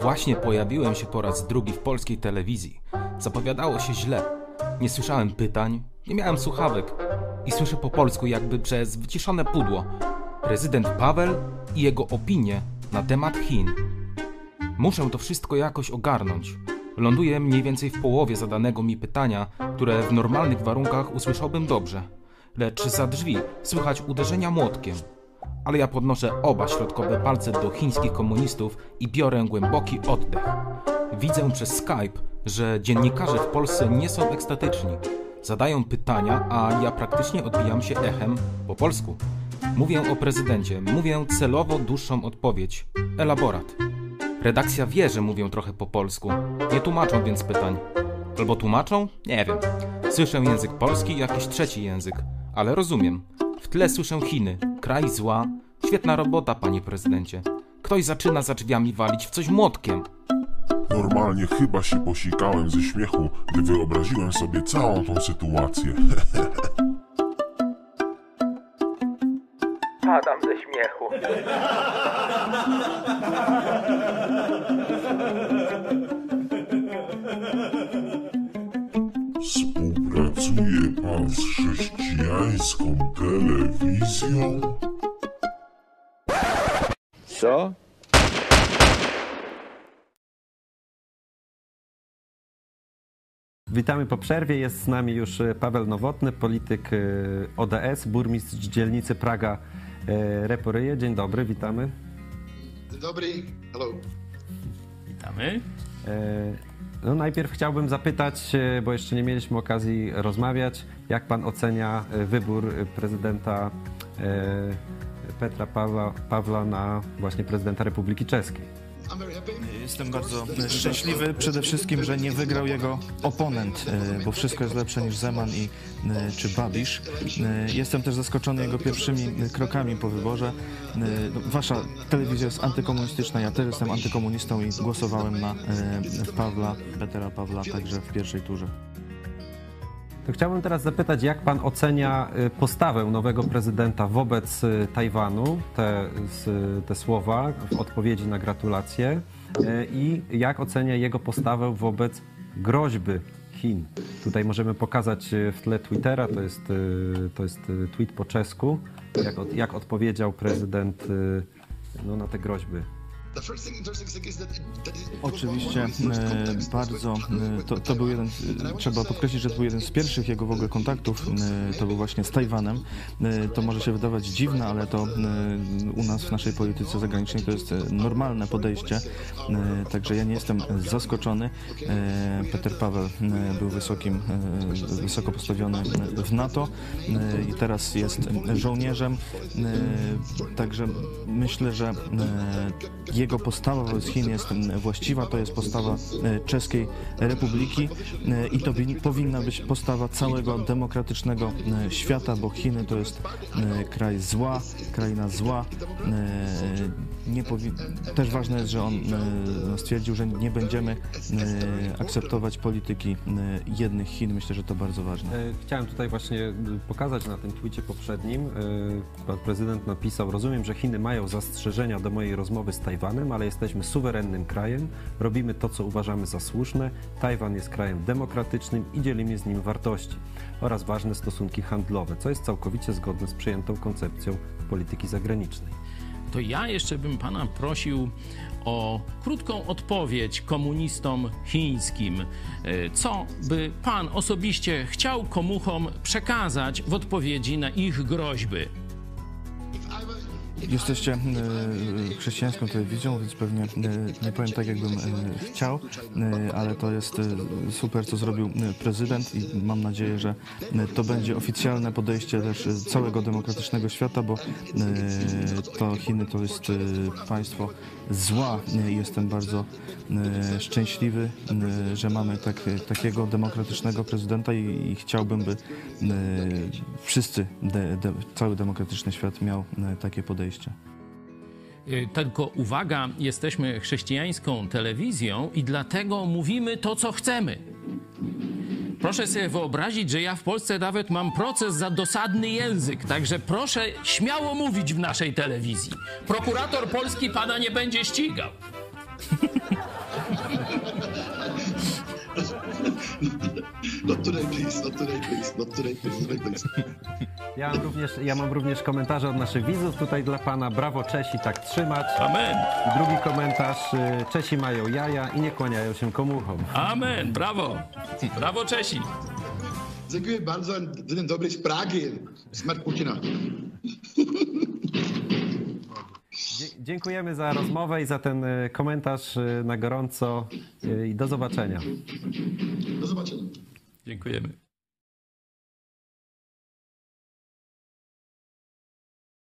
Właśnie pojawiłem się po raz drugi w polskiej telewizji. Zapowiadało się źle. Nie słyszałem pytań, nie miałem słuchawek i słyszę po polsku jakby przez wyciszone pudło. Prezydent Paweł i jego opinie na temat Chin. Muszę to wszystko jakoś ogarnąć. Ląduję mniej więcej w połowie zadanego mi pytania, które w normalnych warunkach usłyszałbym dobrze. Lecz za drzwi słychać uderzenia młotkiem. Ale ja podnoszę oba środkowe palce do chińskich komunistów i biorę głęboki oddech. Widzę przez Skype, że dziennikarze w Polsce nie są ekstatyczni. Zadają pytania, a ja praktycznie odbijam się echem po polsku. Mówię o prezydencie, mówię celowo dłuższą odpowiedź. Elaborat. Redakcja wie, że mówię trochę po polsku. Nie tłumaczą więc pytań. Albo tłumaczą? Nie wiem. Słyszę język polski i jakiś trzeci język, ale rozumiem. W tle słyszę Chiny. Kraj zła. Świetna robota, panie prezydencie. Ktoś zaczyna za drzwiami walić w coś młotkiem. Normalnie chyba się posikałem ze śmiechu, gdy wyobraziłem sobie całą tą sytuację. Padam ze śmiechu. Współpracuje pan z chrześcijańską telewizją? Co? Witamy po przerwie. Jest z nami już e, Paweł Nowotny, polityk e, ODS, burmistrz dzielnicy Praga e, Reporyje. Dzień dobry, witamy. Dzień dobry, hello. Witamy. No najpierw chciałbym zapytać, e, bo jeszcze nie mieliśmy okazji rozmawiać, jak pan ocenia e, wybór e, prezydenta Petra Pawła na właśnie prezydenta Republiki Czeskiej? Jestem bardzo szczęśliwy przede wszystkim, że nie wygrał jego oponent, e, bo wszystko jest lepsze niż Zeman i e, czy Babisz. E, Jestem też zaskoczony jego pierwszymi krokami po wyborze. No, Wasza telewizja jest antykomunistyczna, ja też jestem antykomunistą i głosowałem na Pawła, Petera Pawła także w pierwszej turze. To chciałbym teraz zapytać, jak pan ocenia postawę nowego prezydenta wobec Tajwanu, te, te słowa w odpowiedzi na gratulacje i jak ocenia jego postawę wobec groźby Chin. Tutaj możemy pokazać y, w tle Twittera, to jest, y, to jest tweet po czesku, jak, jak odpowiedział prezydent no, na te groźby. Oczywiście e, bardzo, e, to, to był jeden, trzeba podkreślić, że to był jeden z pierwszych jego w ogóle kontaktów, e, to był właśnie z Tajwanem. To może się wydawać dziwne, ale to u nas w naszej polityce zagranicznej to jest normalne podejście, także ja nie jestem zaskoczony. Peter Paweł był wysokim, wysoko postawiony w NATO i teraz jest żołnierzem, także myślę, że jego postawa wobec Chin jest właściwa, to jest postawa e, Czeskiej Republiki e, i to win- powinna być postawa całego demokratycznego e, świata, bo Chiny to jest kraj zła, kraina zła. Nie powi- też ważne jest, że on e, stwierdził, że nie będziemy e, akceptować polityki e, jednych Chin. Myślę, że to bardzo ważne. Chciałem tutaj właśnie pokazać na tym twicie poprzednim. Pan prezydent napisał: Rozumiem, że Chiny mają zastrzeżenia do mojej rozmowy z Tajwanem, ale jesteśmy suwerennym krajem, robimy to, co uważamy za słuszne. Tajwan jest krajem demokratycznym i dzielimy z nim wartości oraz ważne stosunki handlowe, co jest całkowicie zgodne z przyjętą koncepcją polityki zagranicznej. To ja jeszcze bym pana prosił o krótką odpowiedź komunistom chińskim. E, Co by pan osobiście chciał komuchom przekazać w odpowiedzi na ich groźby? Jesteście e, chrześcijańską telewizją, więc pewnie e, nie powiem tak, jakbym e, chciał, e, ale to jest e, super, co zrobił e, prezydent i mam nadzieję, że e, to będzie oficjalne podejście też e, całego demokratycznego świata, bo e, to Chiny to jest e, państwo zła jestem bardzo e, szczęśliwy, e, że mamy tak, takiego demokratycznego prezydenta i, i chciałbym, by e, wszyscy, de, de, cały demokratyczny świat miał e, takie podejście. E, Tylko uwaga, jesteśmy chrześcijańską telewizją i dlatego mówimy to, co chcemy. Proszę sobie wyobrazić, że ja w Polsce nawet mam proces za dosadny język, także proszę śmiało mówić w naszej telewizji. Prokurator polski pana nie będzie ścigał. Not today, please. Not today, please. Not today, please. Today, please. Ja mam, również, ja mam również komentarze od naszych widzów tutaj dla pana. Brawo Czesi, tak trzymać. Amen. I drugi komentarz. y, Czesi mają jaja i nie kłaniają się komuchom. Amen. Brawo. Brawo Czesi. Dziękuję bardzo za ten dobry. Smart Putina. Dzie- Dziękujemy za rozmowę i za ten y, komentarz y, na gorąco i do zobaczenia. Do zobaczenia. Dziękujemy.